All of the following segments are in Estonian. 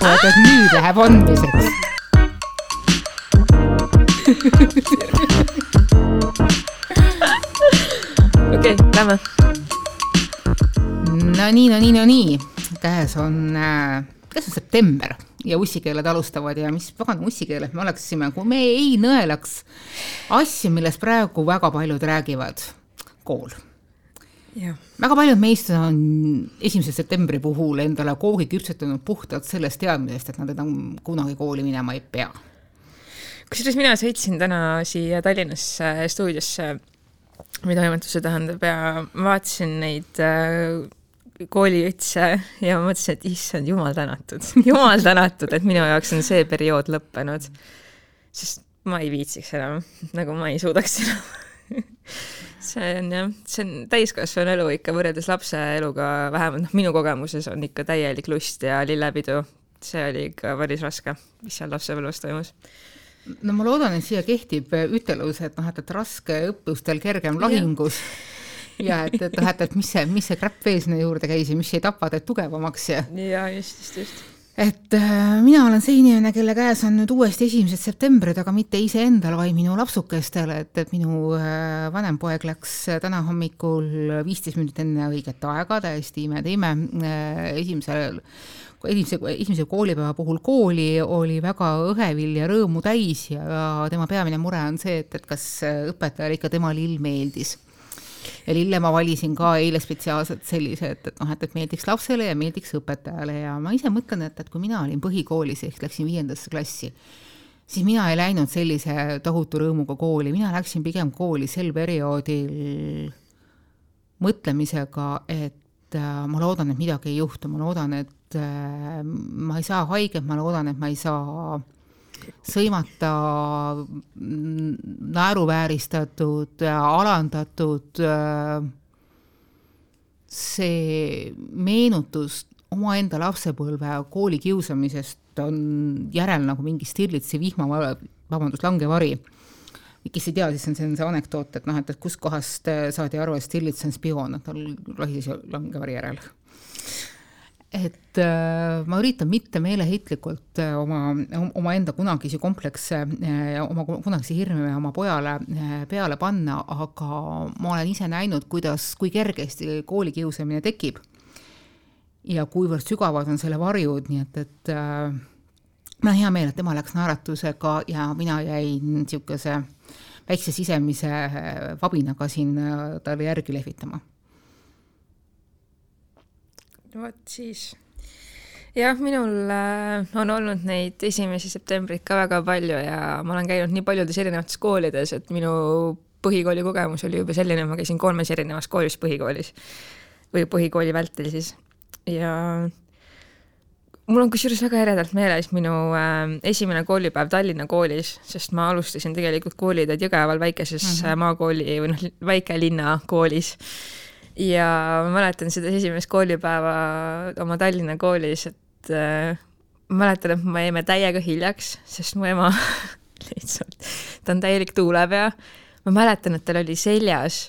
pakuvad, et nüüd läheb andmiseks okei okay,, lähme. no nii, no nii, no nii, käes on äh,, käes on september ja ussikeeled alustavad ja mis pagan ussikeeled me oleksime, kui me ei nõelaks asju, millest praegu väga paljud räägivad, kool. Väga paljud meist on esimese septembri puhul endale koogi küpsetanud puhtalt sellest teadmisest, et nad enam kunagi kooli minema ei pea. Kusjuures mina sõitsin täna siia Tallinnasse stuudiosse. Või toimetuse tähendab? Ja vaatasin neid äh, kooliütse ja mõtlesin, et issand, jumal tänatud, jumal tänatud, et minu jaoks on see periood lõppenud. sest ma ei viitsiks enam, nagu ma ei suudaks enam see on jah, see on täiskasvanu elu ikka võrreldes lapse eluga, vähemalt noh, minu kogemuses on ikka täielik lust ja lillepidu. see oli ikka päris raske, mis seal lapsepõlves toimus no ma loodan, et siia kehtib ütelus, et noh, et, et raske õppustel, kergem lahingus. ja et, et noh, et, et mis see, mis see kräpp veel sinna juurde käis ja mis jäi tapa teid tugevamaks ja. ja just, just, just et äh, mina olen see inimene, kelle käes on nüüd uuesti esimesed septembrid, aga mitte iseendal, vaid minu lapsukestel, et, et minu äh, vanem poeg läks täna hommikul viisteist minutit enne õiget aega, täiesti ime-teime äh,, esimesel esimese, esimese koolipäeva puhul kooli oli väga õhevil ja rõõmu täis ja tema peamine mure on see, et, et kas õpetajale ikka tema lill meeldis ja lille ma valisin ka eile spetsiaalselt sellise, et, et noh, et, et meeldiks lapsele ja meeldiks õpetajale ja ma ise mõtlen, et, et kui mina olin põhikoolis ehk läksin viiendasse klassi, siis mina ei läinud sellise tohutu rõõmuga kooli, mina läksin pigem kooli sel perioodil mõtlemisega, et äh, ma loodan, et midagi ei juhtu, ma loodan, et äh, ma ei saa haiget, ma loodan, et ma ei saa sõimata naeruvääristatud, alandatud, äh, see meenutus omaenda lapsepõlve koolikiusamisest on järel nagu mingi Stirlitsi vihma, vabandust, langevari. kes ei tea, siis on see, on see anekdoot, et noh, et, et kustkohast saadi aru, et Stirlits on spioon, et tal lahises langevari järel et äh, ma üritan mitte meeleheitlikult äh, oma, omaenda kunagisi komplekse äh,, oma kunagisi hirme oma pojale peale panna, aga ma olen ise näinud, kuidas, kui kergesti koolikiusamine tekib. ja kuivõrd sügavad on selle varjud, nii et, et mul on hea meel, et tema läks naeratusega ja mina jäin niisuguse väikse sisemise vabinaga siin talle järgi lehvitama vot siis. jah, minul äh, on olnud neid esimesi septembreid ka väga palju ja ma olen käinud nii paljudes erinevates koolides, et minu põhikooli kogemus oli juba selline, ma käisin kolmes erinevas koolis põhikoolis või põhikooli vältel siis ja mul on kusjuures väga eredalt meeles minu äh, esimene koolipäev Tallinna koolis, sest ma alustasin tegelikult kooliteed Jõgeval väikeses mm -hmm. maakooli või noh, väikelinna koolis ja ma mäletan seda esimest koolipäeva oma Tallinna koolis, et äh, ma mäletan, et me jäime täiega hiljaks, sest mu ema lihtsalt, ta on täielik tuulepea. ma mäletan, et tal oli seljas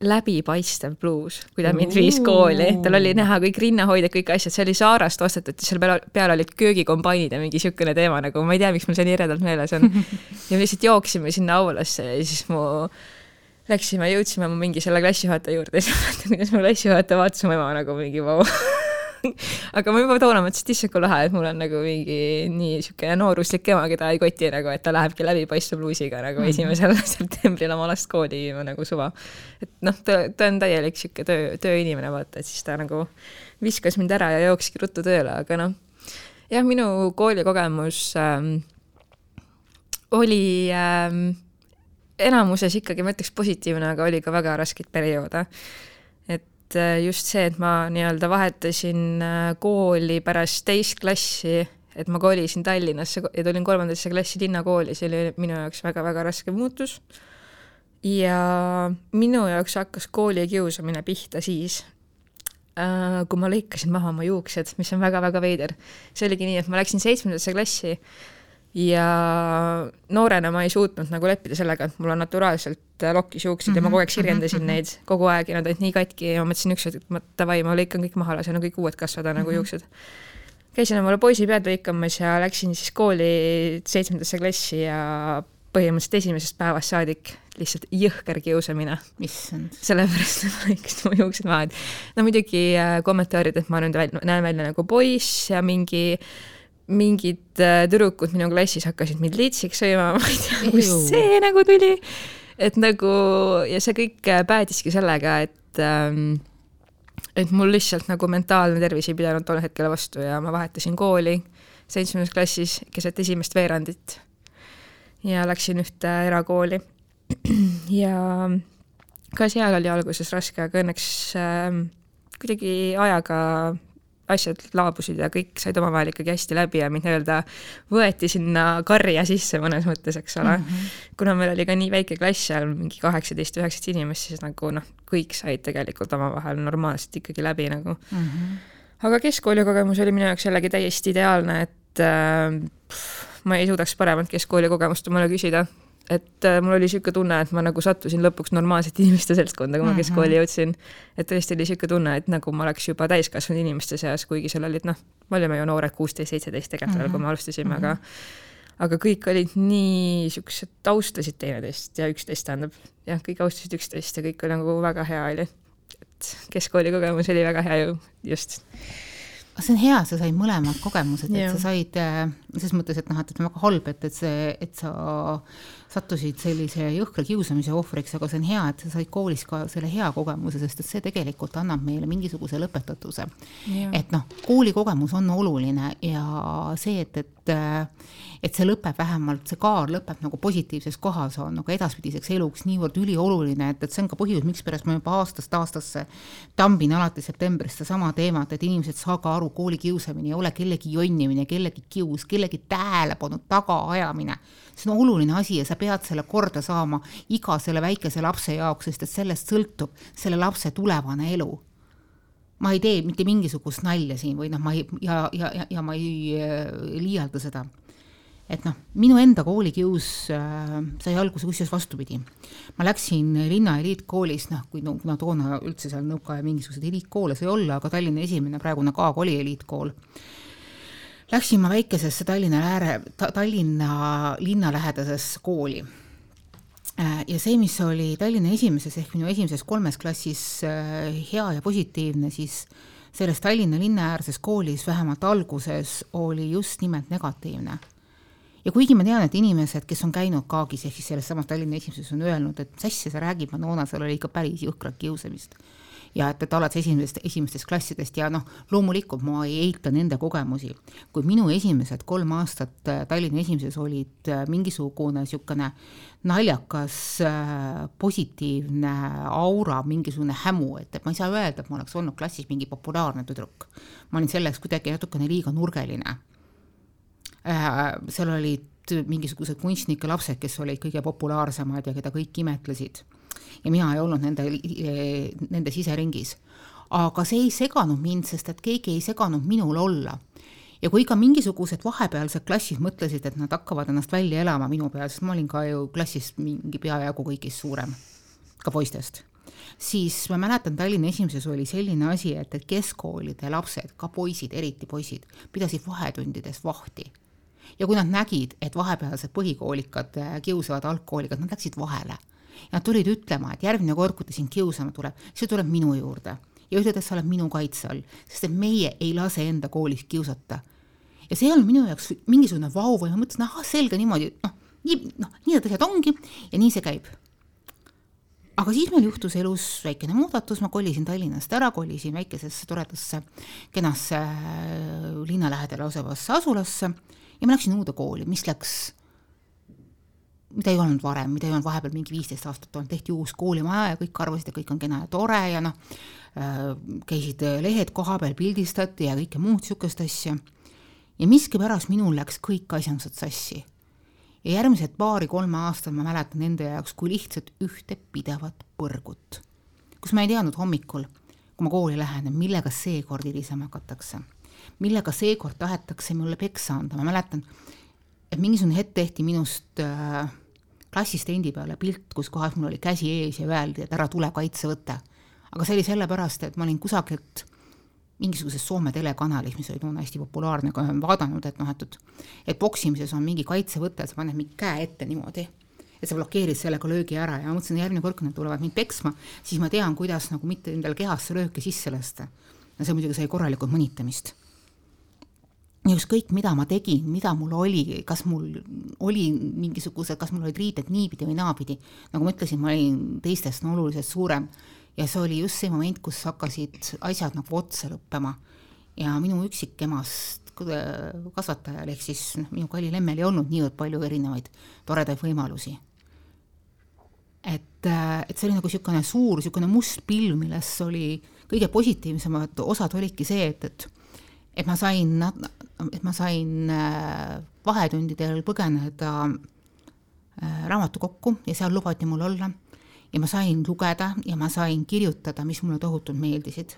läbipaistev pluus, kui ta mind viis kooli, tal oli näha kõik rinnahoidjad, kõik asjad, see oli Saarast ostetud ja seal peal, peal olid köögikombainid ja mingi niisugune teema nagu, ma ei tea, miks mul see nii eredalt meeles on. ja me lihtsalt jooksime sinna aulasse ja siis mu läksime, jõudsime mingi selle klassijuhataja juurde ja siis ma mäletan, kuidas mu klassijuhataja vaatas mu ema nagu mingi vau aga ma juba toona mõtlesin, et issand kui lahe, et mul on nagu mingi nii sihuke nooruslik ema, keda ei koti nagu, et ta lähebki läbipaistva pluusiga nagu mhm. esimesel septembril oma last kooli viima nagu suva. et noh, ta, ta on täielik sihuke töö, tööinimene, vaata, et siis ta nagu viskas mind ära ja jookski ruttu tööle, aga noh, jah, minu koolikogemus ähm, oli ähm, enamuses ikkagi ma ütleks positiivne, aga oli ka väga raskeid perioode. et äh, just see, et ma nii-öelda vahetasin äh, kooli pärast teist klassi, et ma kolisin Tallinnasse ja tulin kolmandasse klassi linnakooli, see oli minu jaoks väga-väga raske muutus. ja minu jaoks hakkas koolikiusamine pihta siis, äh, kui ma lõikasin maha oma juuksed, mis on väga-väga veider. see oligi nii, et ma läksin seitsmendasse klassi ja noorena ma ei suutnud nagu leppida sellega, et mul on naturaalselt lokkis juuksed mm -hmm. ja ma kogu aeg sirgendasin mm -hmm. neid kogu aeg ja nad olid nii katki ja ma mõtlesin ükskord, et ma davai, ma lõikan kõik maha, lasen kõik uued kasvada nagu mm -hmm. juuksed. käisin omale poisipead lõikamas ja läksin siis kooli seitsmendasse klassi ja põhimõtteliselt esimesest päevast saadik lihtsalt jõhker kiusamine. issand. sellepärast et ma lõikasin oma juuksed maha, et no muidugi äh, kommentaarid, et ma nüüd välja, näen välja nagu poiss ja mingi mingid äh, tüdrukud minu klassis hakkasid mind liitsiks sõimama, ma ei tea, kust see nagu tuli. et nagu ja see kõik äh, päädiski sellega, et ähm, et mul lihtsalt nagu mentaalne tervis ei pidanud tol hetkel vastu ja ma vahetasin kooli seitsmendas klassis keset esimest veerandit ja läksin ühte erakooli ja ka seal oli alguses raske, aga õnneks äh, kuidagi ajaga asjad laabusid ja kõik said omavahel ikkagi hästi läbi ja mind nii-öelda võeti sinna karja sisse mõnes mõttes, eks ole mm. -hmm. kuna meil oli ka nii väike klass seal, mingi kaheksateist, üheksateist inimest, siis nagu noh, kõik said tegelikult omavahel normaalselt ikkagi läbi nagu mm. -hmm. aga keskkooli kogemus oli minu jaoks jällegi täiesti ideaalne, et äh, pff, ma ei suudaks paremat keskkooli kogemust omale küsida et äh, mul oli niisugune tunne, et ma nagu sattusin lõpuks normaalsete inimeste seltskonda, kui ma mhm. keskkooli jõudsin. et tõesti oli niisugune tunne, et nagu ma oleks juba täiskasvanud inimeste seas, kuigi seal olid noh, me olime ju noored, kuusteist, seitseteist tegelikult mm, -hmm. kui me alustasime mm, -hmm. aga aga kõik olid nii niisugused, austasid teineteist ja üksteist tähendab, jah, kõik austasid üksteist ja kõik oli nagu väga hea oli. et keskkooli kogemus oli väga hea ju, just see on hea, sa said mõlemad kogemused, et sa said äh, selles mõttes, et noh, et, väga halb, et, et see, et sa sattusid sellise jõhkra kiusamise ohvriks, aga see on hea, et sa said koolis ka selle hea kogemuse, sest et see tegelikult annab meile mingisuguse lõpetatuse. et noh, koolikogemus on oluline ja see, et, et et see lõpeb vähemalt, see kaar lõpeb nagu positiivses kohas, on nagu edaspidiseks eluks niivõrd ülioluline, et, et see on ka põhjus, mikspärast ma juba aastast aastasse tambin alati septembrist sedasama teemat, et inimesed, saage aru, koolikiusamine ei ole kellegi jonnimine, kellegi kius, kellegi tähelepanu tagaajamine. See on oluline asi ja sa pead selle korda saama iga selle väikese lapse jaoks, sest et sellest sõltub selle lapse tulevane elu ma ei tee mitte mingisugust nalja siin või noh, ma ei ja, ja, ja, ja ma ei äh, liialda seda et noh, minu enda koolikius äh, sai alguse kusjuures vastupidi. ma läksin linna eliitkoolis, noh, kui no, kuna toona üldse seal nõukaaja mingisuguseid eliitkoole sai olla, aga Tallinna esimene praegune Kaag oli eliitkool. Läksin ma väikesesse Tallinna ääre ta,, Tallinna linna lähedasesse kooli äh, ja see, mis oli Tallinna esimeses ehk minu esimeses kolmes klassis äh, hea ja positiivne, siis selles Tallinna linnaäärses koolis vähemalt alguses oli just nimelt negatiivne ja kuigi ma tean, et inimesed, kes on käinud Kaagis ehk siis selles samas Tallinna esimeses on öelnud, et mis asja sa räägid, Manona, seal oli ikka päris jõhkrat kiusamist. Ja et, et alates esimesest, esimestest klassidest ja noh, loomulikult ma ei eita nende kogemusi. kui minu esimesed kolm aastat äh, Tallinna esimeses olid äh, mingisugune niisugune naljakas äh, positiivne aura, mingisugune hämu, et, et ma ei saa öelda, et ma oleks olnud klassis mingi populaarne tüdruk. ma olin selleks kuidagi natukene liiga nurgeline seal olid mingisugused kunstnike lapsed, kes olid kõige populaarsemad ja keda kõik imetlesid. Ja mina ei olnud nende, nende siseringis. aga see ei seganud mind, sest et keegi ei seganud minul olla. ja kui ka mingisugused vahepealsed klassid mõtlesid, et nad hakkavad ennast välja elama minu peal, sest ma olin ka ju klassist mingi peajagu kõigist suurem, ka poistest siis ma mäletan, Tallinna esimeses oli selline asi, et, et keskkoolide lapsed, ka poisid, eriti poisid, pidasid vahetundides vahti ja kui nad nägid, et vahepealsed põhikoolikad äh, kiusavad algkoolikad, nad läksid vahele. Ja nad tulid ütlema, et järgmine kord, kui ta sind kiusama tuleb, ta tuleb minu juurde. Ja ütled, et sa oled minu kaitse all, sest et meie ei lase enda koolis kiusata. ja see on minu jaoks mingisugune vau või ma mõtlesin, ahah, selge niimoodi, noh, nii, noh, nii need asjad ongi ja nii see käib. Aga siis meil juhtus elus väikene muudatus, ma kolisin Tallinnast ära, kolisin väikesesse toredasse kenasse linna lähedal asuvasse asulasse ja ma läksin uude kooli, mis läks, mida ei olnud varem, mida ei olnud vahepeal mingi viisteist aastat olnud, tehti uus koolimaja ja kõik arvasid, et kõik on kena ja tore ja noh, äh, käisid lehed koha peal, pildistati ja kõike muud niisugust asja. ja miskipärast minul läks kõik asjandused sassi. ja järgmised paari-kolme aastat ma mäletan enda jaoks kui lihtsalt ühte pidevat põrgut, kus ma ei teadnud hommikul, kui ma kooli lähen, millega seekord hilisema hakatakse millega seekord tahetakse mulle peksa anda, ma mäletan, et mingisugune hetk tehti minust äh, klassistendi peale pilt, kus kohas mul oli käsi ees ja öeldi, et ära tule kaitse võtta. aga see oli sellepärast, et ma olin kusagilt mingisuguses Soome telekanalis, mis oli toona hästi populaarne, vaadanud, et noh, et, et et poksimises on mingi kaitsevõte, sa paned mingi käe ette niimoodi, et sa blokeerid sellega löögi ära ja ma mõtlesin, järgmine kord, kui nad tulevad mind peksma, siis ma tean, kuidas nagu mitte endale kehasse lööki sisse lasta. ja see muidugi sai korralikult mõnitamist ja ükskõik, mida ma tegin, mida mul oli, kas mul oli mingisugused, kas mul olid riided niipidi või naapidi, nagu ma ütlesin, ma olin teistest no, oluliselt suurem. Ja see oli just see moment, kus hakkasid asjad nagu otsa lõppema. Ja minu üksikemast kasvatajal ehk siis noh, minu kallil emmel ei olnud niivõrd palju erinevaid toredaid võimalusi. et, et see oli nagu niisugune suur niisugune must pilv, milles oli kõige positiivsemad osad olidki see, et, et et ma sain, et ma sain äh, vahetundidel põgeneda äh, raamatukokku ja seal lubati mul olla ja ma sain lugeda ja ma sain kirjutada, mis mulle tohutult meeldisid.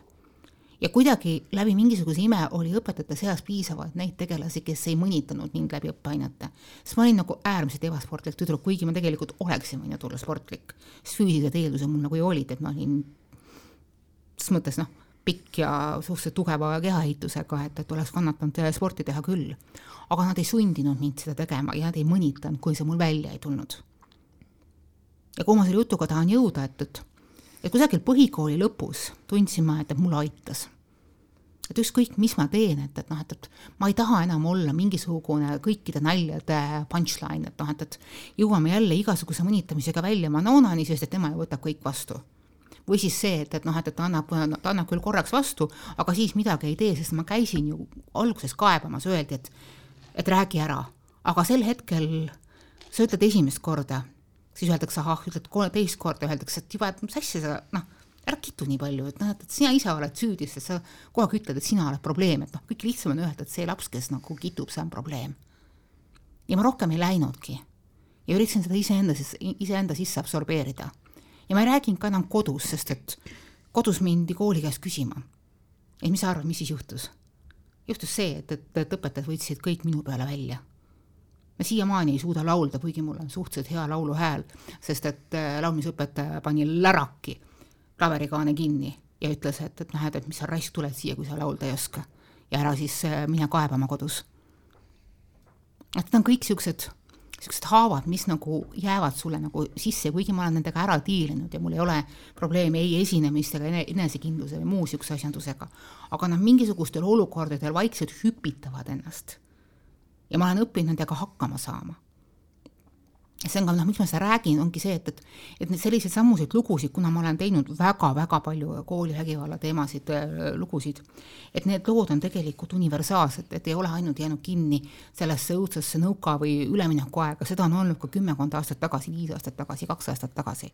ja kuidagi läbi mingisuguse ime oli õpetajate seas piisavalt neid tegelasi, kes ei mõnitanud mind läbi õppeainete. sest ma olin nagu äärmiselt ebasportlik tüdruk, kuigi ma tegelikult oleksin võinud olla sportlik, sest füüsilised eeldused mul nagu ju olid, et ma olin ses mõttes noh, pikk ja suhteliselt tugeva kehaehitusega, et, et oleks kannatanud sporti teha küll. aga nad ei sundinud mind seda tegema ja nad ei mõnitanud, kui see mul välja ei tulnud ja kuhu ma selle jutuga tahan jõuda, et, et et kusagil põhikooli lõpus tundsin ma, et, et mulle aitas. et ükskõik, mis ma teen, et, et noh, et, et ma ei taha enam olla mingisugune kõikide naljade punchline, et noh, et, et jõuame jälle igasuguse mõnitamisega välja Manonani, sest et tema ju võtab kõik vastu. Või siis see, et, et noh, et, et ta annab, ta annab küll korraks vastu, aga siis midagi ei tee, sest ma käisin ju alguses kaebamas, öeldi, et et räägi ära, aga sel hetkel sa ütled esimest korda siis öeldakse, ahah, ütled teist korda, öeldakse, et juba, et mis asja sa, noh, ära kitu nii palju, et noh, et sina ise oled süüdi, sest sa kogu aeg ütled, et sina oled probleem, et noh, kõik lihtsam on öelda, et see laps, kes nagu kitub, see on probleem. ja ma rohkem ei läinudki ja üritasin seda iseenda, iseenda sisse absorbeerida. Ja ma ei rääkinud ka enam kodus, sest et kodus mindi kooli käest küsima. et mis sa arvad, mis siis juhtus? juhtus see, et, et, et õpetajad võtsid kõik minu peale välja ma siiamaani ei suuda laulda, kuigi mul on suhteliselt hea lauluhääl, sest et äh, laulmisõpetaja pani läraki klaverikaane kinni ja ütles, et, et näed, et mis sa raisk tuled siia, kui sa laulda ei oska. ja ära siis äh, mine kaebama kodus. et need on kõik niisugused, niisugused haavad, mis nagu jäävad sulle nagu sisse, kuigi ma olen nendega ära diilinud ja mul ei ole probleemi ei esinemistega, enesekindluse või muu niisuguse asjandusega, aga nad mingisugustel olukordadel vaikselt hüpitavad ennast ja ma olen õppinud nendega hakkama saama. See on ka noh, miks ma seda räägin, ongi see, et, et et need selliseid sammuseid lugusid, kuna ma olen teinud väga-väga palju koolivägivalla teemasid äh, lugusid, et need lood on tegelikult universaalsed, et ei ole ainult jäänud kinni sellesse õudsesse nõuka või üleminekuaega, seda on olnud ka kümmekond aastat tagasi, viis aastat tagasi, kaks aastat tagasi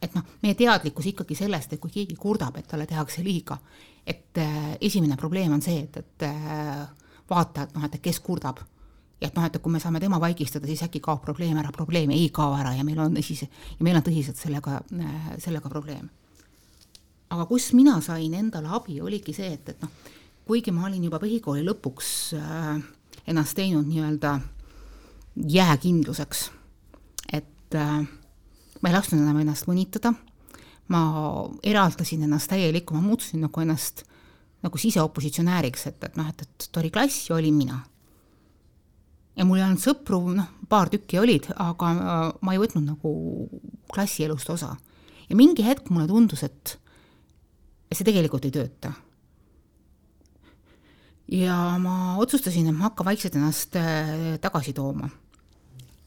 et noh, meie teadlikkus ikkagi sellest, et kui keegi kurdab, et talle tehakse liiga, et äh, esimene probleem on see, et, et äh, vaata, et noh, et kes kurdab. Ja et noh, et kui me saame tema vaigistada, siis äkki kaob probleem ära, probleem ei kao ära ja meil on siis, ja meil on tõsiselt sellega, sellega probleem. aga kust mina sain endale abi, oligi see, et, et noh, kuigi ma olin juba põhikooli lõpuks äh, ennast teinud nii-öelda jääkindluseks, et äh, ma ei lasknud enam ennast mõnitada, ma eraldasin ennast täielikku, ma muutusin nagu ennast nagu siseopositsionääriks, et, et noh, et, et oli klass ja olin mina. Ja mul ei olnud sõpru, noh, paar tükki olid, aga ma ei võtnud nagu klassielust osa. ja mingi hetk mulle tundus, et see tegelikult ei tööta. ja ma otsustasin, et ma hakkan vaikselt ennast äh, tagasi tooma.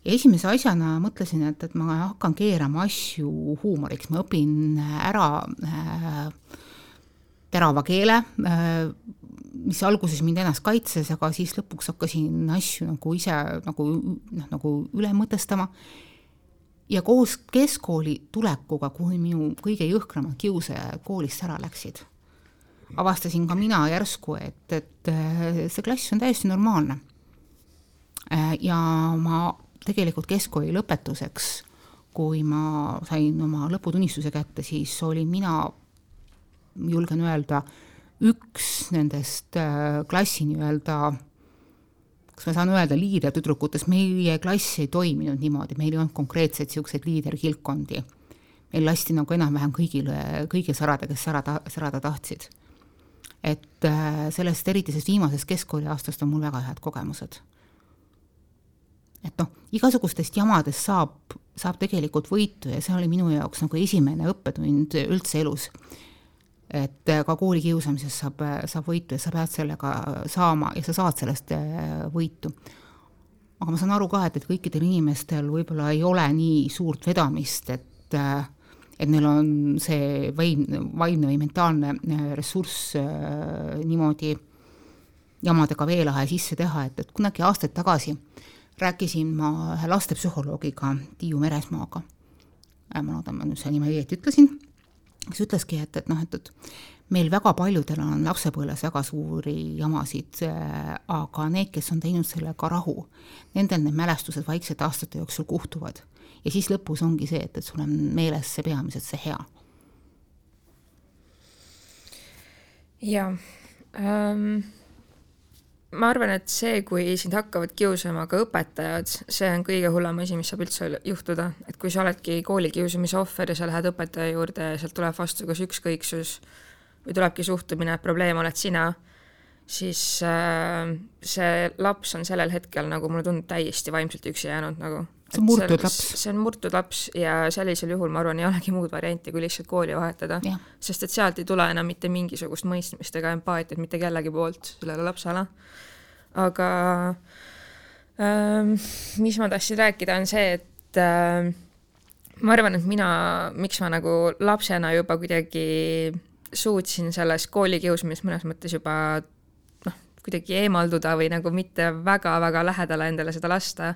ja esimese asjana mõtlesin, et, et ma hakkan keerama asju huumoriks, ma õpin ära äh, terava keele, äh, mis alguses mind ennast kaitses, aga siis lõpuks hakkasin asju nagu ise nagu noh, nagu üle mõtestama. ja koos keskkooli tulekuga, kui minu kõige jõhkramad kiusajad koolist ära läksid, avastasin ka mina järsku, et, et äh, see klass on täiesti normaalne. Äh, ja ma tegelikult keskkooli lõpetuseks, kui ma sain oma lõputunnistuse kätte, siis olin mina julgen öelda, üks nendest äh, klassi nii-öelda kas ma saan öelda liidertüdrukutest, meie klass ei toiminud niimoodi, meil ei olnud konkreetseid niisuguseid liiderkilpkondi. meil lasti nagu enam-vähem kõigile, kõigil särada, kes särada, särada tahtsid. et äh, sellest, eriti sellest viimasest keskkooliaastast on mul väga head kogemused. et noh, igasugustest jamadest saab, saab tegelikult võitu ja see oli minu jaoks nagu esimene õppetund üldse elus. Et äh, ka koolikiusamisest saab, saab võitu ja sa pead sellega saama ja sa saad sellest äh, võitu. Aga ma saan aru ka, et, et kõikidel inimestel võib-olla ei ole nii suurt vedamist, et äh, et neil on see vaim, vaimne või mentaalne äh, ressurss äh, niimoodi jamadega veelahe sisse teha, et, et kunagi aastaid tagasi rääkisin ma ühe lastepsühholoogiga Tiiu Meresmaaga, äh, ma loodan, ma nüüd selle nime õieti ütlesin, kes ütleski, et, et noh, et, et meil väga paljudel on lapsepõlves väga suuri jamasid, aga need, kes on teinud sellega rahu, nendel need mälestused vaikselt aastate jooksul kuhtuvad ja siis lõpus ongi see, et, et sul on meeles see peamiselt see hea. jaa ähm,, ma arvan, et see, kui sind hakkavad kiusama ka õpetajad, see on kõige hullem asi, mis saab üldse juhtuda, et kui sa oledki koolikiusamise ohver ja sa lähed õpetaja juurde ja sealt tuleb vastu kas ükskõiksus või tulebki suhtumine, et probleem oled sina, siis äh, see laps on sellel hetkel nagu mulle tundub täiesti vaimselt üksi jäänud nagu see on murtud laps. see on murtud laps ja sellisel juhul ma arvan, ei olegi muud varianti, kui lihtsalt kooli vahetada. sest et sealt ei tule enam mitte mingisugust mõistmist ega empaatiat mitte kellegi poolt sellele lapsele. aga ähm, mis ma tahtsin rääkida, on see, et äh, ma arvan, et mina, miks ma nagu lapsena juba kuidagi suutsin sellest koolikiusamisest mõnes mõttes juba noh, kuidagi eemalduda või nagu mitte väga-väga lähedale endale seda lasta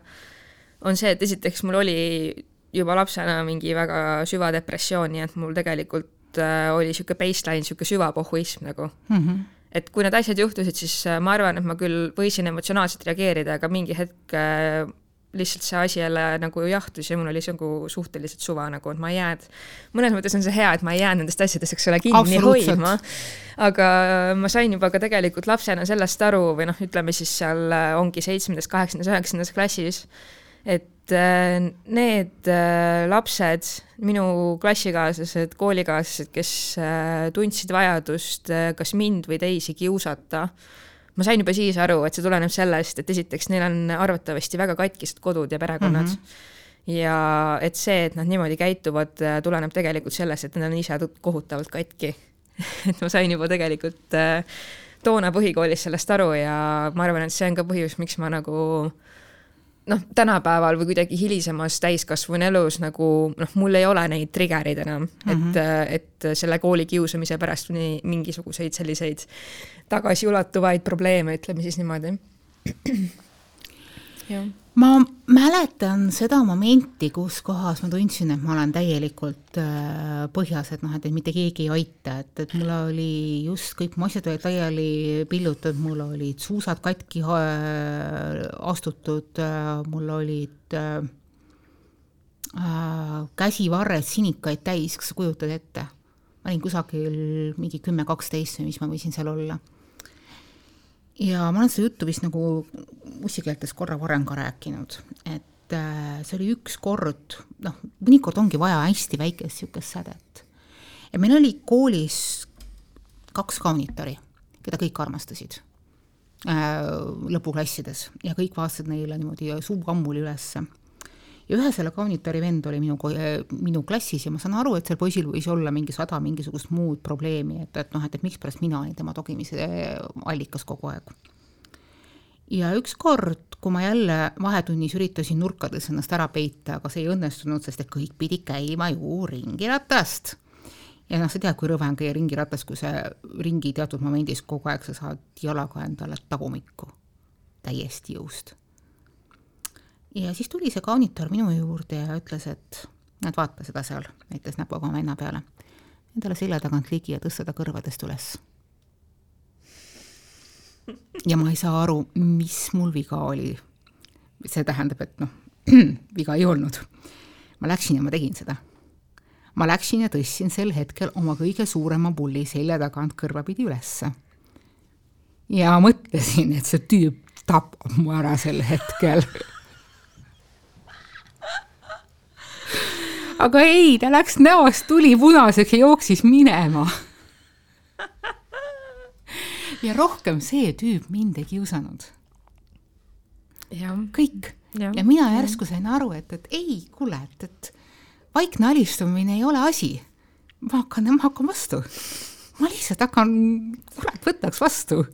on see, et esiteks mul oli juba lapsena mingi väga süva depressioon, nii et mul tegelikult äh, oli niisugune baseline, niisugune süvapohhuism nagu mm. -hmm. et kui need asjad juhtusid, siis äh, ma arvan, et ma küll võisin emotsionaalselt reageerida, aga mingi hetk äh, lihtsalt see asi jälle nagu jahtus ja mul oli see nagu suhteliselt suva nagu, et ma ei jäänud, mõnes mõttes on see hea, et ma ei jäänud nendest asjadest, eks ole, kinni hoidma, aga ma sain juba ka tegelikult lapsena sellest aru või noh, ütleme siis seal ongi seitsmendas, kaheksandas, üheksandas klassis et äh, need äh, lapsed, minu klassikaaslased, koolikaaslased, kes äh, tundsid vajadust kas mind või teisi kiusata, ma sain juba siis aru, et see tuleneb sellest, et esiteks neil on arvatavasti väga katkised kodud ja perekonnad mm. -hmm ja et see, et nad niimoodi käituvad, tuleneb tegelikult sellest, et nad on ise kohutavalt katki et ma sain juba tegelikult toona põhikoolis sellest aru ja ma arvan, et see on ka põhjus, miks ma nagu äh, noh, tänapäeval või kuidagi hilisemas täiskasvanu elus nagu noh, mul ei ole neid trigger'id enam mm, -hmm. et, mhm. et selle koolikiusamise pärast nii mingisuguseid selliseid tagasiulatuvaid probleeme, ütleme siis niimoodi. Ma mäletan seda momenti, kus kohas ma tundsin, et ma olen täielikult äh, põhjas, et noh, et mitte keegi ei aita, et, et mul oli just kõik mu asjad olid laiali pillutatud, mul olid suusad katki äh, astutud äh,, mul olid äh, käsivarred sinikaid täis, kas sa kujutad ette? ma olin kusagil mingi kümme, kaksteist või mis ma võisin seal olla ja ma olen seda juttu vist nagu mussikeeltes korra varem ka rääkinud, et äh, see oli üks kord, noh, mõnikord ongi vaja hästi väikest niisugust sädet. ja meil oli koolis kaks kaunitori, keda kõik armastasid äh, lõpuklassides ja kõik vaatasid neile niimoodi suu ammuli ülesse ja ühe selle kaunitori vend oli minu, minu klassis ja ma saan aru, et sel poisil võis olla mingi sada mingisugust muud probleemi, et, et noh, et, et mikspärast mina olin tema togimise allikas kogu aeg. ja ükskord, kui ma jälle vahetunnis üritasin nurkades ennast ära peita, aga see ei õnnestunud, sest et kõik pidid käima ju ringiratast. Ja noh, sa tead, kui rõve on käia ringiratas, kui see ringi teatud momendis kogu aeg sa saad jalaga endale tagumikku. Täiesti jõust ja siis tuli see kaunitor minu juurde ja ütles, et näed, vaata seda seal, näitas näpuga oma venna peale. Endale selja tagant ligi ja tõsta ta kõrvadest üles. ja ma ei saa aru, mis mul viga oli. see tähendab, et noh, viga ei olnud. ma läksin ja ma tegin seda. ma läksin ja tõstsin sel hetkel oma kõige suurema pulli selja tagant kõrvapidi ülesse. ja mõtlesin, et see tüüp tapab mu ära sel hetkel aga ei, ta läks näost tuli punaseks ja jooksis minema. ja rohkem see tüüp mind ei kiusanud. kõik. ja mina järsku sain aru, et, et ei, kuule, et, et vaikne alistumine ei ole asi. ma hakkan, ma hakkan vastu. ma lihtsalt hakkan, kurat, võtaks vastu.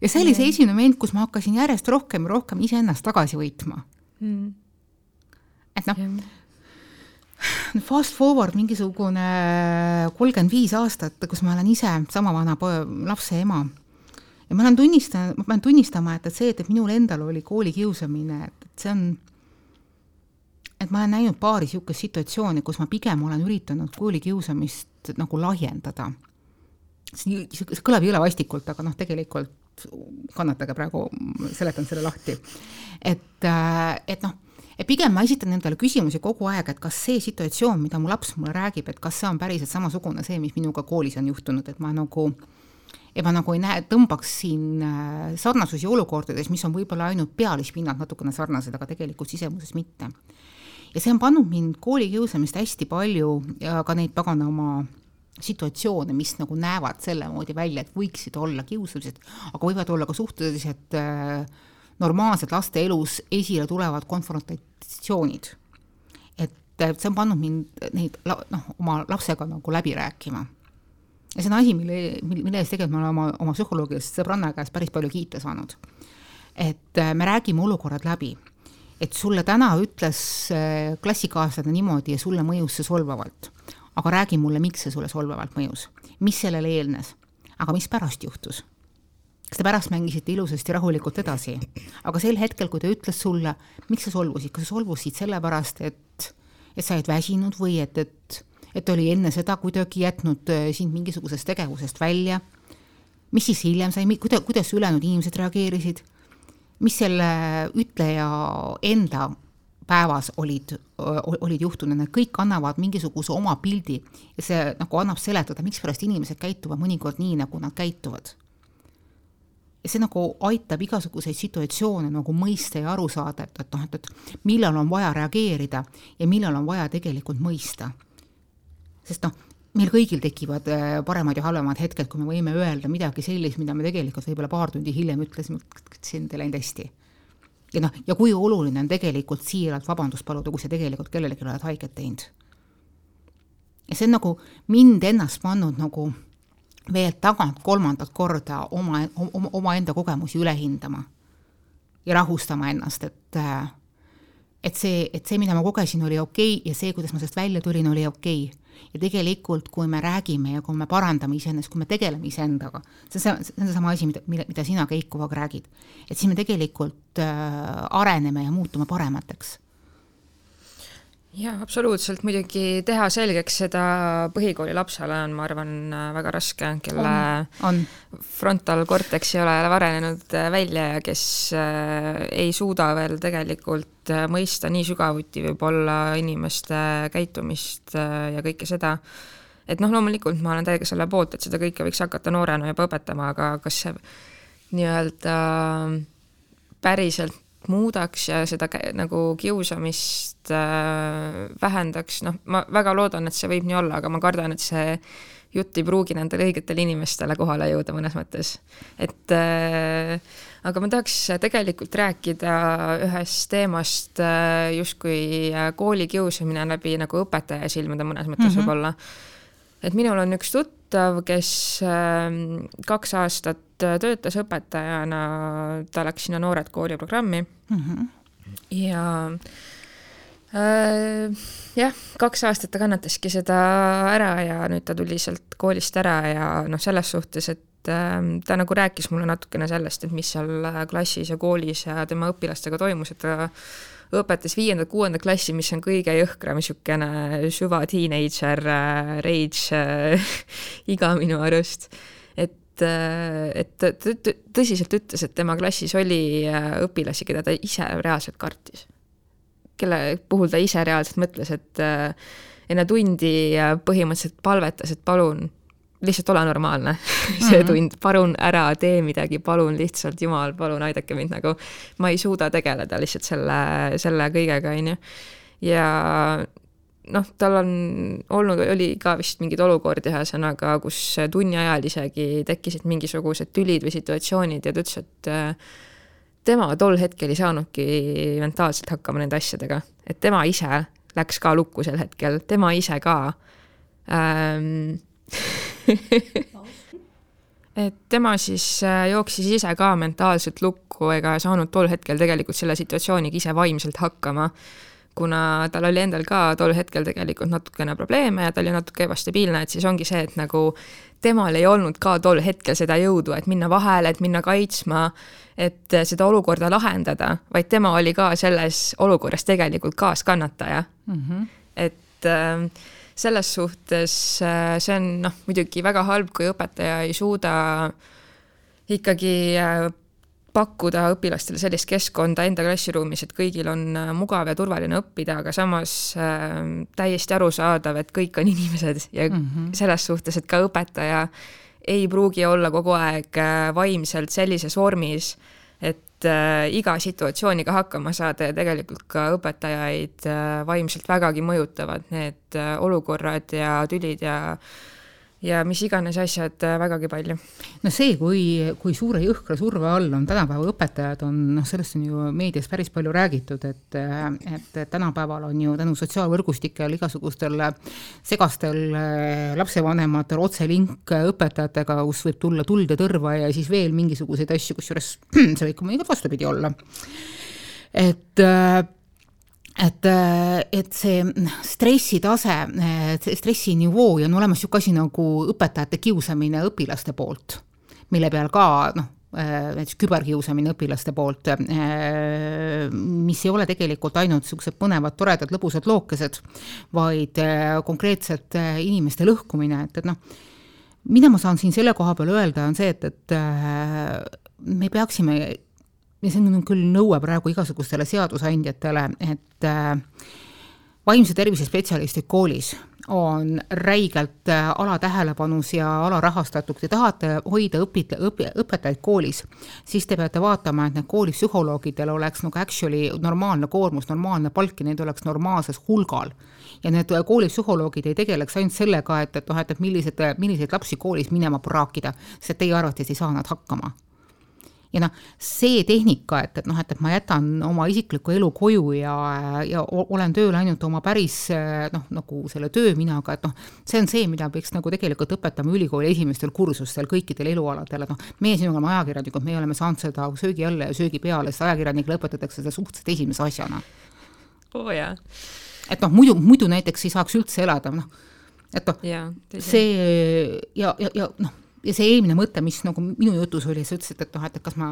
ja see oli see esimene moment, kus ma hakkasin järjest rohkem ja rohkem iseennast tagasi võitma mm.. et noh fast forward mingisugune kolmkümmend viis aastat, kus ma olen ise sama vana lapse ema. ja ma olen tunnistanud, ma pean tunnistama, et, et see, et, et minul endal oli koolikiusamine, et, et see on, et ma olen näinud paari niisugust situatsiooni, kus ma pigem olen üritanud koolikiusamist nagu lahjendada. see, see kõlab jõle vastikult, aga noh, tegelikult kannatage praegu, seletan selle lahti. et, et noh et pigem ma esitan endale küsimusi kogu aeg, et kas see situatsioon, mida mu laps mulle räägib, et kas see on päriselt samasugune see, mis minuga koolis on juhtunud, et ma nagu et ma nagu ei näe, tõmbaks siin äh, sarnasusi olukordades, mis on võib-olla ainult pealispinnalt natukene sarnased, aga tegelikult sisemuses mitte. ja see on pannud mind koolikiusamist hästi palju ja ka neid pagana oma situatsioone, mis nagu näevad selle moodi välja, et võiksid olla kiusamised, aga võivad olla ka suhteliselt äh, normaalselt laste elus esile tulevad konfrontatsioonid. et see on pannud mind neid noh, oma lapsega nagu läbi rääkima. ja see on asi, mille, mille eest tegelikult ma olen oma, oma psühholoogilist sõbranna käest päris palju kiita saanud. et äh, me räägime olukorrad läbi. et sulle täna ütles äh, klassikaaslane niimoodi ja sulle mõjus see solvavalt. aga räägi mulle, miks see sulle solvavalt mõjus, mis sellele eelnes, aga mis pärast juhtus kas te pärast mängisite ilusasti rahulikult edasi, aga sel hetkel, kui ta ütles sulle, miks sa solvusid, kas sa solvusid sellepärast, et, et sa oled väsinud või et, et, et oli enne seda kuidagi jätnud äh, sind mingisugusest tegevusest välja, mis siis hiljem sai, kuidas, kuidas ülejäänud inimesed reageerisid, mis selle ütleja enda päevas olid, olid juhtunud, need kõik annavad mingisuguse oma pildi ja see nagu annab seletada, mikspärast inimesed käituvad mõnikord nii, nagu nad käituvad see nagu aitab igasuguseid situatsioone nagu mõista ja aru saada, et, et noh, et, et millal on vaja reageerida ja millal on vaja tegelikult mõista. sest noh, meil kõigil tekivad äh, paremad ja halvemad hetked, kui me võime öelda midagi sellist, mida me tegelikult võib-olla paar tundi hiljem ütlesime, et see on teil läinud hästi. ja noh, ja kui oluline on tegelikult siiralt vabandust paluda, kui sa tegelikult kellelegi oled haiget teinud. ja see on nagu mind ennast pannud nagu veel tagant kolmandat korda oma, oma, omaenda kogemusi üle hindama ja rahustama ennast, et et see, et see, mida ma kogesin, oli okei okay, ja see, kuidas ma sellest välja tulin, oli okei okay. ja tegelikult, kui me räägime ja kui me parandame iseennast, kui me tegeleme iseendaga, see, see, see on seesama asi, mida, mida, mida sina, Keit, kogu aeg räägid, et siis me tegelikult äh, areneme ja muutume paremateks jaa, absoluutselt, muidugi teha selgeks seda põhikooli lapsele on, ma arvan, väga raske, kelle on, on. frontalkorteks ei ole arenenud välja ja kes äh, ei suuda veel tegelikult äh, mõista nii sügavuti võib-olla inimeste käitumist äh, ja kõike seda, et noh, loomulikult ma olen täiega selle poolt, et seda kõike võiks hakata noorena juba õpetama, aga kas see nii-öelda päriselt muudaks ja seda nagu kiusamist äh, vähendaks, noh, ma väga loodan, et see võib nii olla, aga ma kardan, et see jutt ei pruugi nendele õigetele inimestele kohale jõuda mõnes mõttes. et äh, aga ma tahaks tegelikult rääkida ühest teemast äh, justkui äh, koolikiusamine läbi nagu õpetaja silmade mõnes mõttes mm -hmm. võib-olla. et minul on üks tuttav, kes äh, kaks aastat töötas õpetajana, ta läks sinna Noored Kooli programmi mm -hmm. ja äh, jah, kaks aastat ta kannataski seda ära ja nüüd ta tuli sealt koolist ära ja noh, selles suhtes, et äh, ta nagu rääkis mulle natukene sellest, et mis seal klassis ja koolis ja tema õpilastega toimus, et ta õpetas viiendat-kuuendat klassi, mis on kõige jõhkram niisugune süva teenager äh, rage äh, iga minu arust et, et ta tõsiselt ütles, et tema klassis oli äh, õpilasi, keda ta ise reaalselt kartis. kelle puhul ta ise reaalselt mõtles, et äh, enne tundi põhimõtteliselt palvetas, et palun, lihtsalt ole normaalne see mm -hmm. tund, palun ära tee midagi, palun lihtsalt, jumal, palun aidake mind nagu, ma ei suuda tegeleda lihtsalt selle, selle kõigega, on ju. ja noh, tal on olnud, oli ka vist mingeid olukordi ühesõnaga, kus tunni ajal isegi tekkisid mingisugused tülid või situatsioonid ja ta ütles, et äh, tema tol hetkel ei saanudki mentaalselt hakkama nende asjadega, et tema ise läks ka lukku sel hetkel, tema ise ka ähm, et tema siis äh, jooksis ise ka mentaalselt lukku ega saanud tol hetkel tegelikult selle situatsiooniga ise vaimselt hakkama kuna tal oli endal ka tol hetkel tegelikult natukene probleeme ja ta oli natuke ebastabiilne, et siis ongi see, et nagu temal ei olnud ka tol hetkel seda jõudu, et minna vahele, et minna kaitsma, et seda olukorda lahendada, vaid tema oli ka selles olukorras tegelikult kaaskannataja mm. -hmm. et äh, selles suhtes äh, see on noh, muidugi väga halb, kui õpetaja ei suuda ikkagi äh, pakkuda õpilastele sellist keskkonda enda klassiruumis, et kõigil on äh, mugav ja turvaline õppida, aga samas äh, täiesti arusaadav, et kõik on inimesed ja mm -hmm. selles suhtes, et ka õpetaja ei pruugi olla kogu aeg äh, vaimselt sellises vormis, et äh, iga situatsiooniga hakkama saada ja tegelikult ka õpetajaid äh, vaimselt vägagi mõjutavad need äh, olukorrad ja tülid ja äh, ja mis iganes asjad äh, vägagi palju. no see, kui, kui suure jõhkra surve all on tänapäeva õpetajad, on noh, sellest on ju meedias päris palju räägitud, et et tänapäeval on ju tänu sotsiaalvõrgustikel igasugustel segastel äh, lapsevanematel otselink õpetajatega, kus võib tulla tuld ja tõrva ja siis veel mingisuguseid asju, kusjuures see võib ka mõnikord vastupidi olla. et äh, et, äh, et see stressitase, stressinivoo ja on olemas niisugune asi nagu õpetajate kiusamine õpilaste poolt, mille peal ka noh, äh, näiteks küberkiusamine õpilaste poolt, äh, mis ei ole tegelikult ainult niisugused põnevad, toredad, lõbusad lookesed, vaid konkreetselt inimeste lõhkumine, et, et noh, mida ma saan siin selle koha peal öelda, on see, et, et me peaksime ja see on küll nõue praegu igasugustele seadusandjatele, et äh, vaimse tervise spetsialistid koolis on räigelt äh, alatähelepanus ja alarahastatud, te tahate hoida õpit-, õpi-, õpetajaid koolis, siis te peate vaatama, et need koolipsühholoogidel oleks nagu actually normaalne koormus, normaalne palk ja neid oleks normaalses hulgal. ja need koolipsühholoogid ei tegeleks ainult sellega, et, et noh, et, et millised, milliseid lapsi koolis minema praakida, sest teie arvates ei saa nad hakkama ja noh, see tehnika, et, et noh, et, et ma jätan oma isikliku elu koju ja, ja olen tööl ainult oma päris noh, nagu selle tööminaga, et noh, see on see, mida peaks nagu tegelikult õpetama ülikooli esimestel kursustel kõikidel elualadel, et noh, meie sinuga oleme ajakirjanikud, meie oleme saanud seda söögi alla ja söögi peale, sest ajakirjanikele õpetatakse seda suhteliselt esimese asjana. oo oh, jaa. et noh, muidu, muidu näiteks ei saaks üldse elada, noh, et noh, see ja, ja, ja noh ja see eelmine mõte, mis nagu minu jutus oli, sa ütlesid, et noh, et kas ma,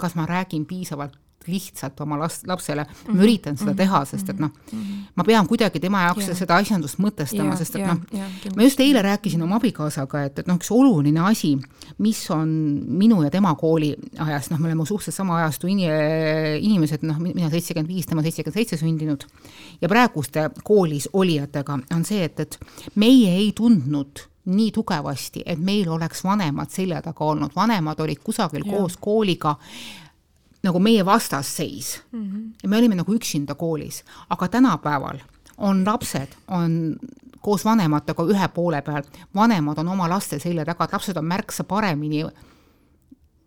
kas ma räägin piisavalt lihtsalt oma last, lapsele mm, -hmm. ma üritan seda mm -hmm. teha, sest et noh, mhm. ma pean kuidagi tema jaoks ja. seda asjandust mõtestama, sest et noh, ma just eile rääkisin oma abikaasaga, et, et noh, üks oluline asi, mis on minu ja tema kooli ajast, noh, me oleme suhteliselt sama ajastu in-, inimesed, noh, mina seitsekümmend viis, tema seitsekümmend seitse sündinud, ja praeguste koolis olijatega on see, et, et meie ei tundnud nii tugevasti, et meil oleks vanemad selja taga olnud, vanemad olid kusagil ja. koos kooliga nagu meie vastasseis mm. -hmm. ja me olime nagu üksinda koolis, aga tänapäeval on lapsed, on koos vanematega ühe poole peal, vanemad on oma laste selja taga, et lapsed on märksa paremini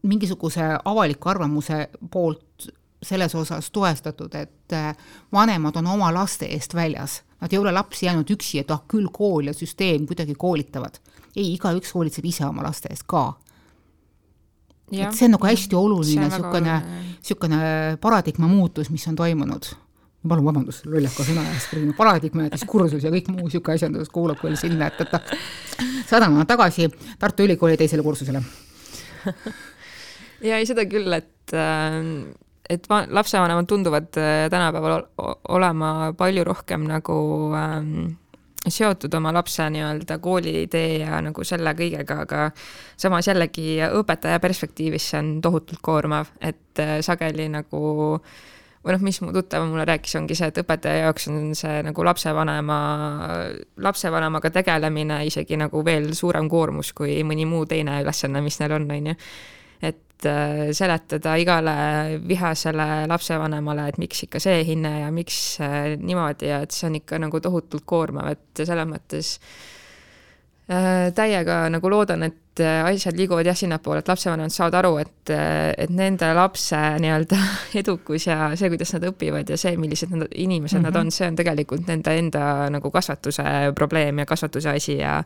mingisuguse avaliku arvamuse poolt selles osas toestatud, et äh, vanemad on oma laste eest väljas Nad ei ole lapsi jäänud üksi, et ah küll kool ja süsteem kuidagi koolitavad. ei, igaüks hoolitseb ise oma laste eest ka. et see on nagu hästi oluline niisugune, niisugune paradigma muutus, mis on toimunud. ma palun vabandust lollaka sõna eest, paradigma ja diskursus ja kõik muu niisugune asjandus kuulub veel sinna, et, et saadame nad tagasi Tartu Ülikooli teisele kursusele ja ei, seda küll, et äh, et lapsevanemad tunduvad äh, tänapäeval olema palju rohkem nagu ähm, seotud oma lapse nii-öelda koolitee ja nagu selle kõigega, aga samas jällegi õpetaja perspektiivis see on tohutult koormav, et äh, sageli nagu või noh, mis mu tuttav mulle rääkis, ongi see, et õpetaja jaoks on see nagu lapsevanema, lapsevanemaga tegelemine isegi nagu veel suurem koormus kui mõni muu teine ülesanne, mis neil on, on ju et äh, seletada igale vihasele lapsevanemale, et miks ikka see hinne ja miks äh, niimoodi ja et see on ikka nagu tohutult koormav, et selles mõttes äh, täiega nagu loodan, et asjad liiguvad jah sinnapoole, et lapsevanemad saavad aru, et, et nende lapse nii-öelda edukus ja see, kuidas nad õpivad ja see, millised nad inimesed mm -hmm. nad mhm. on, see on tegelikult nende enda nagu kasvatuse probleem ja kasvatuse asi ja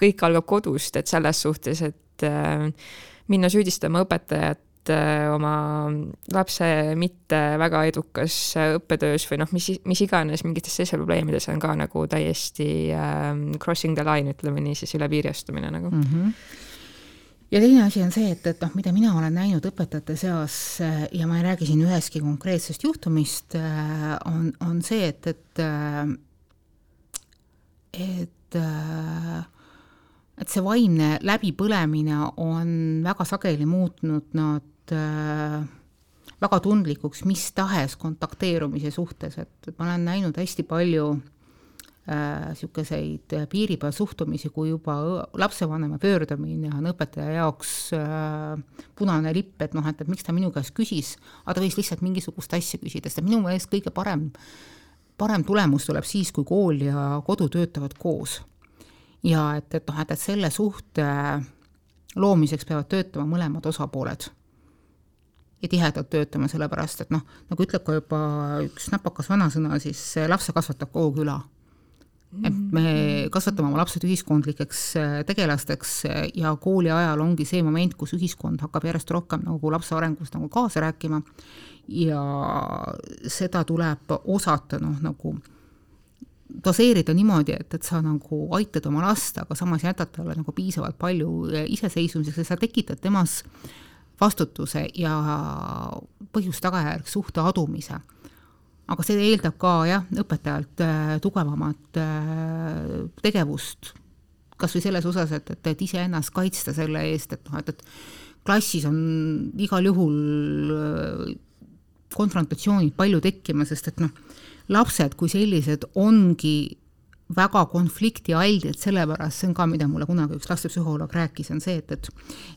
kõik algab kodust, et selles suhtes, et äh, minna süüdistama õpetajat äh, oma lapse mitte väga edukas äh, õppetöös või noh, mis, mis iganes mingites teistes probleemides on ka nagu täiesti äh, crossing the line, ütleme nii, siis üle piiri astumine nagu mm. -hmm ja teine asi on see, et, et noh, mida mina olen näinud õpetajate seas äh, ja ma ei räägi siin ühestki konkreetsest juhtumist, on, on see, et, et, et et see vaimne läbipõlemine on väga sageli muutnud nad äh, väga tundlikuks mis tahes kontakteerumise suhtes, et ma olen näinud hästi palju niisuguseid äh, piiri peal suhtumisi, kui juba lapsevanema pöördumine on õpetaja jaoks äh, punane lipp, et noh, et, et miks ta minu käest küsis, aga ta võis lihtsalt mingisugust asja küsida, sest minu meelest kõige parem, parem tulemus tuleb siis, kui kool ja kodu töötavad koos ja et, et noh, et, et selle suhte loomiseks peavad töötama mõlemad osapooled. ja tihedalt töötama, sellepärast et noh, nagu ütleb ka juba üks näpakas vanasõna, siis lapse kasvatab kogu küla. et me kasvatame oma lapsed ühiskondlikeks äh, tegelasteks ja kooli ajal ongi see moment, kus ühiskond hakkab järjest rohkem nagu lapse arengus nagu kaasa rääkima ja seda tuleb osata noh, nagu doseerida niimoodi, et, et sa nagu aitad oma last, aga samas jätad talle nagu piisavalt palju eh, iseseisvumiseks ja sa tekitad temas vastutuse ja põhjus-tagajärg suhte adumise. aga see eeldab ka jah, õpetajalt äh, tugevamat äh, tegevust, kas või selles osas, et, et, et iseennast kaitsta selle eest, et noh, et, et klassis on igal juhul äh, konfrontatsioonid palju tekkima, sest et noh, lapsed kui sellised ongi väga konfliktialdid, sellepärast see on ka, mida mulle kunagi üks lastepsühholoog rääkis, on see, et, et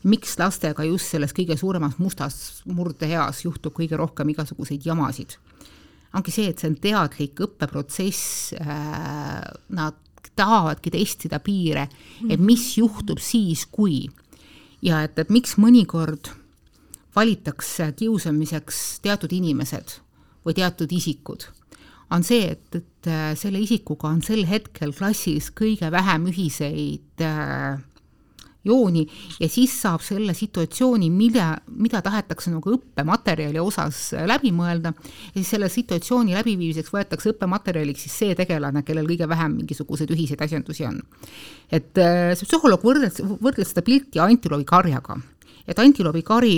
miks lastega just selles kõige suuremas mustas murdeeas juhtub kõige rohkem igasuguseid jamasid. ongi see, et see on teadlik õppeprotsess äh,, nad tahavadki testida piire, et mhm. mis juhtub siis, kui ja et, et miks mõnikord valitakse kiusamiseks teatud inimesed või teatud isikud on see, et, et äh, selle isikuga on sel hetkel klassis kõige vähem ühiseid äh, jooni ja siis saab selle situatsiooni, mida, mida tahetakse nagu õppematerjali osas äh, läbi mõelda, ja siis selle situatsiooni läbiviimiseks võetakse õppematerjaliks siis see tegelane, kellel kõige vähem mingisuguseid ühiseid asjandusi on. et see psühholoog võrdles, võrdles seda pilti antiloobi karjaga, et antiloobi kari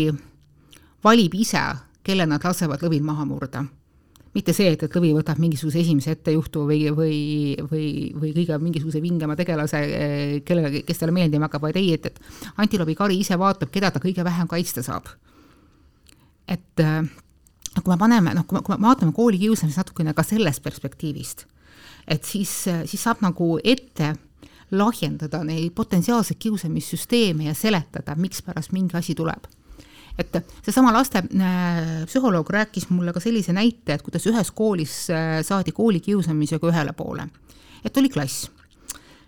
valib ise, kelle nad lasevad lõvil maha murda mitte see, et, et lõvi võtab mingisuguse esimese ettejuhtu või, või, või, või kõige mingisuguse vingema tegelase, kellele, kes talle meeldima hakkab, vaid ei, et, et antiloobi kari ise vaatab, keda ta kõige vähem kaitsta saab. et äh, kui me paneme, noh, kui me, kui me vaatame koolikiusamist natukene ka sellest perspektiivist, et siis, siis saab nagu ette lahjendada neid potentsiaalseid kiusamissüsteeme ja seletada, mikspärast mingi asi tuleb et seesama laste äh, psühholoog rääkis mulle ka sellise näite, et kuidas ühes koolis äh, saadi koolikiusamisega ühele poole. et oli klass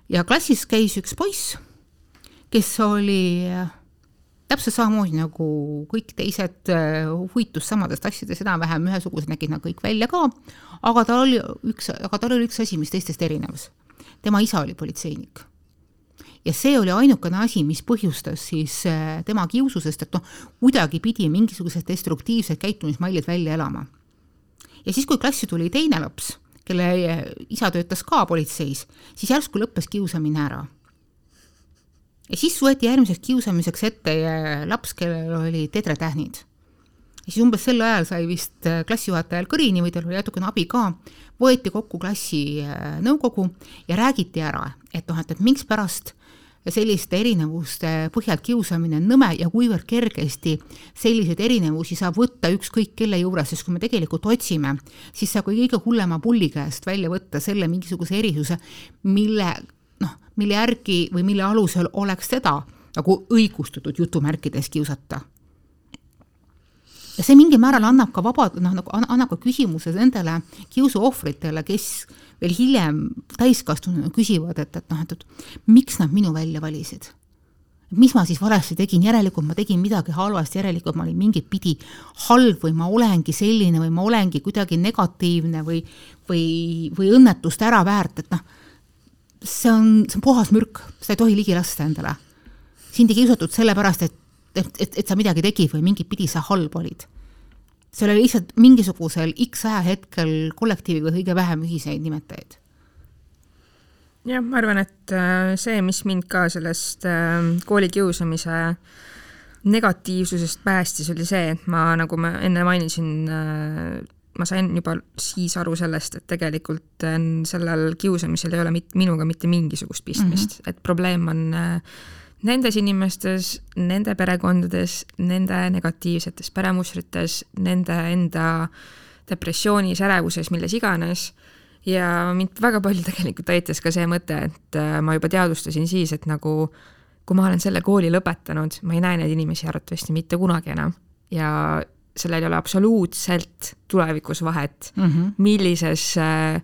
ja klassis käis üks poiss, kes oli äh, täpselt samamoodi nagu kõik teised huvitus samadest asjadest, enam-vähem ühesugused nägid nad kõik välja ka, aga tal oli üks, aga tal oli üks asi, mis teistest erinevas. tema isa oli politseinik ja see oli ainukene asi, mis põhjustas siis äh, tema kiusu, sest et noh, kuidagi pidi mingisugused destruktiivsed käitumismallid välja elama. ja siis, kui klassi tuli teine laps, kelle äh, isa töötas ka politseis, siis järsku lõppes kiusamine ära. ja siis võeti järgmiseks kiusamiseks ette äh, laps, kellel olid tedretähnid. ja siis umbes sel ajal sai vist klassijuhatajal kõrini või tal oli natukene abi ka, võeti kokku klassi nõukogu ja räägiti ära, et noh, et, et mikspärast selliste erinevuste põhjal kiusamine on nõme ja kuivõrd kergesti selliseid erinevusi saab võtta ükskõik kelle juures, sest kui me tegelikult otsime, siis saab ka kõige hullema pulli käest välja võtta selle mingisuguse erisuse, mille noh, mille järgi või mille alusel oleks teda nagu õigustatud jutumärkides kiusata. Ja see mingil määral annab ka vaba, noh, nagu annab ka küsimuse nendele kiusuohvritele, kes veel hiljem täiskasvanuna küsivad, et, et noh, et, et miks nad minu välja valisid mis ma siis valesti tegin, järelikult ma tegin midagi halvasti, järelikult ma olin mingit pidi halb või ma olengi selline või ma olengi kuidagi negatiivne või, või, või õnnetust ära väärt, et noh, see on, see on puhas mürk, seda ei tohi ligi lasta endale. sind ei kiusatud sellepärast, et, et, et, et sa midagi tegid või mingit pidi sa halb olid. See oli lihtsalt mingisugusel X ajahetkel kollektiiviga kõige vähem ühiseid nimetajaid jah, ma arvan, et äh, see, mis mind ka sellest äh, koolikiusamise negatiivsusest päästis, oli see, et ma, nagu ma enne mainisin, äh, ma sain juba siis aru sellest, et tegelikult sellel kiusamisel ei ole mit, minuga mitte mingisugust pistmist mm, -hmm. et probleem on nendes inimestes, nende perekondades, nende negatiivsetes peremustrites, nende enda depressioonis, ärevuses, milles iganes ja mind väga palju tegelikult aitas ka see mõte, et äh, ma juba teadvustasin siis, et nagu kui ma olen selle kooli lõpetanud, ma ei näe neid inimesi arvatavasti mitte kunagi enam ja sellel ei ole absoluutselt tulevikus vahet mm, -hmm. millises äh,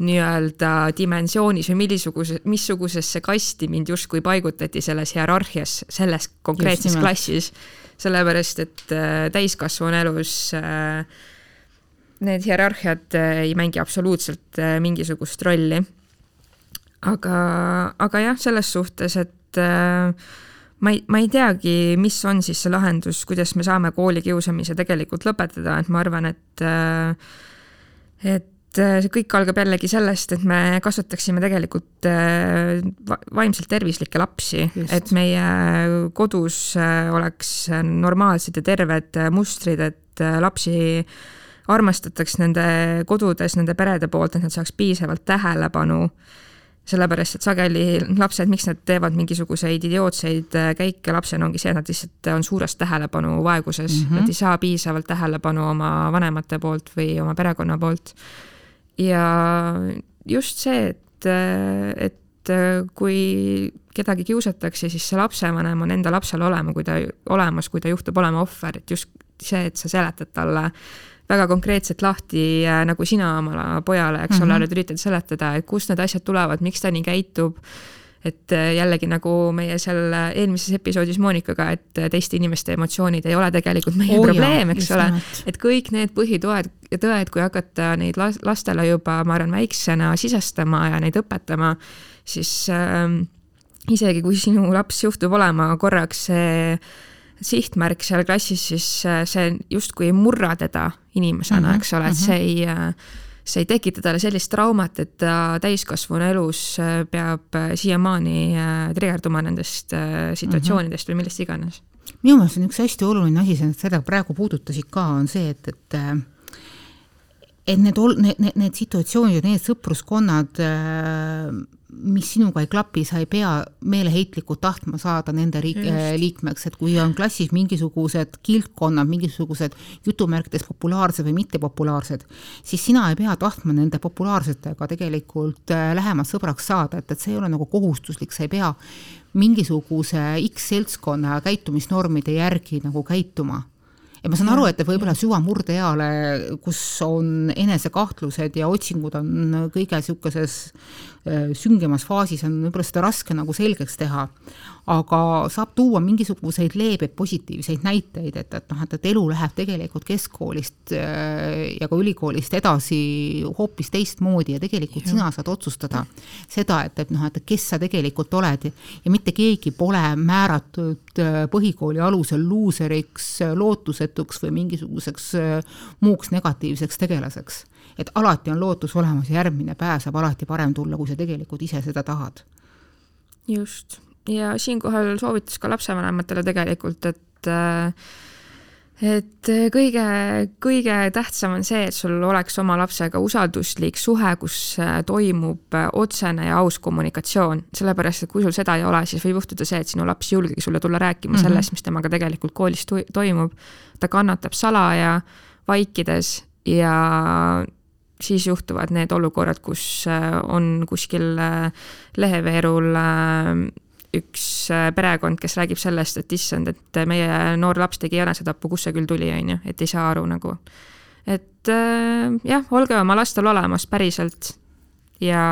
nii-öelda dimensioonis või millisuguse, missugusesse kasti mind justkui paigutati selles hierarhias, selles konkreetses klassis. sellepärast, et äh, täiskasvanu elus äh, need hierarhiad äh, ei mängi absoluutselt mingisugust rolli. aga, aga jah, selles suhtes, et ma ei, ma ei teagi, mis on siis see lahendus, kuidas me saame koolikiusamise tegelikult lõpetada, et ma arvan, et et see kõik algab jällegi sellest, et me kasvataksime tegelikult vaimselt tervislikke lapsi, et meie kodus oleks normaalsed ja terved mustrid, et lapsi armastataks nende kodudes, nende perede poolt, et nad saaks piisavalt tähelepanu. sellepärast, et sageli lapsed, miks nad teevad mingisuguseid idiootseid äh, käike lapsena, ongi see, et nad lihtsalt on suures tähelepanu vaeguses mm, -hmm. nad ei saa piisavalt tähelepanu oma vanemate poolt või oma perekonna poolt. Ja just see, et, et kui kedagi kiusatakse, siis see lapsevanem on enda lapsele olema, kui ta, olemas, kui ta juhtub olema ohver, et just see, et sa seletad talle väga konkreetselt lahti äh, nagu sina oma pojale, eks mm -hmm. ole, mhm. oled üritanud seletada, et kust need asjad tulevad, miks ta nii käitub. Et äh, jällegi nagu meie seal eelmises episoodis Monikaga, et äh, teiste inimeste emotsioonid ei ole tegelikult meie oh, probleem, eks ole. et kõik need põhitoed ja tõed, kui hakata neid lastele juba, ma arvan, väiksena sisestama ja neid õpetama, siis äh, isegi kui sinu laps juhtub olema korraks see äh, sihtmärk seal klassis, siis äh, see justkui ei murra teda inimesena mm, -hmm. eks ole, et see ei, äh, see ei tekita talle sellist traumat, et ta täiskasvanu elus äh, peab siiamaani trigerduma nendest situatsioonidest või millest iganes. minu meelest on üks hästi oluline asi, seda praegu puudutasid ka, on see, et, et et need, need, need, need situatsioonid, need sõpruskonnad mis sinuga ei klapi, sa ei pea meeleheitlikult tahtma saada nende riik, liikmeks, et kui on klassis mingisugused kildkonnad, mingisugused jutumärkides populaarsed või mittepopulaarsed, siis sina ei pea tahtma nende populaarsetega tegelikult äh, lähemalt sõbraks saada, et, et see ei ole nagu kohustuslik, sa ei pea mingisuguse X seltskonna käitumisnormide järgi nagu käituma ja ma saan aru, et võib-olla süvamurdeeale, kus on enesekahtlused ja otsingud on kõige niisuguses äh, süngemas faasis, on võib-olla seda raske nagu selgeks teha. Aga saab tuua mingisuguseid leebeid positiivseid näiteid, et, et noh, et, et elu läheb tegelikult keskkoolist äh, ja ka ülikoolist edasi hoopis teistmoodi ja tegelikult ja. sina saad otsustada seda, et, et noh, et kes sa tegelikult oled. Ja mitte keegi pole määratud äh, põhikooli alusel luuseriks, lootusetuks või mingisuguseks äh, muuks negatiivseks tegelaseks. et alati on lootus olemas järgmine päev saab alati parem tulla, kui sa tegelikult ise seda tahad. just ja siinkohal soovitus ka lapsevanematele tegelikult, et äh, et kõige, kõige tähtsam on see, et sul oleks oma lapsega usalduslik suhe, kus äh, toimub äh, otsene ja aus kommunikatsioon, sellepärast et kui sul seda ei ole, siis võib juhtuda see, et sinu laps ei julgegi sulle tulla rääkima mm -hmm. sellest, mis temaga tegelikult koolis toimub. Ta kannatab salaja, vaikides ja siis juhtuvad need olukorrad, kus on kuskil leheveerul üks äh, perekond, kes räägib sellest, et issand, et meie noor laps tegi enesetappu, kust see küll tuli, on ju, et ei saa aru nagu. et äh, jah, olge oma lastel olemas päriselt ja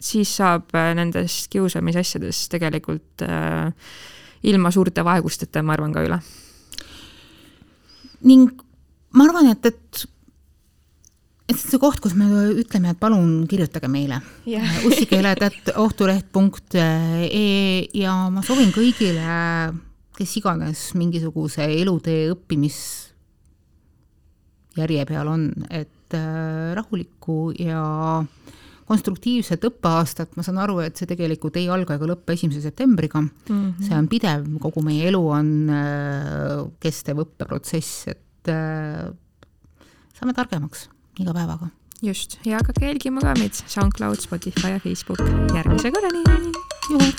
siis saab äh, nendest kiusamisasjadest tegelikult äh, ilma suurte vaegusteta, ma arvan, ka üle. Ning ma arvan, et, et et see koht, kus me ütleme, et palun kirjutage meile yeah. ussikeeled.ohtuleht.ee ja ma soovin kõigile, kes iganes mingisuguse elutee õppimisjärje peal on, et äh, rahulikku ja konstruktiivset õppeaastat, ma saan aru, et see tegelikult ei alga ega lõppe esimese septembriga mm, -hmm. see on pidev, kogu meie elu on äh, kestev õppeprotsess, et äh, saame targemaks iga päevaga. just, ja hakake jälgima ka meid SoundCloud, Spotify ja Facebook, järgmise korrani! juhu!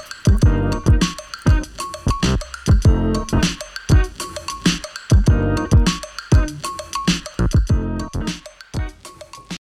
thank you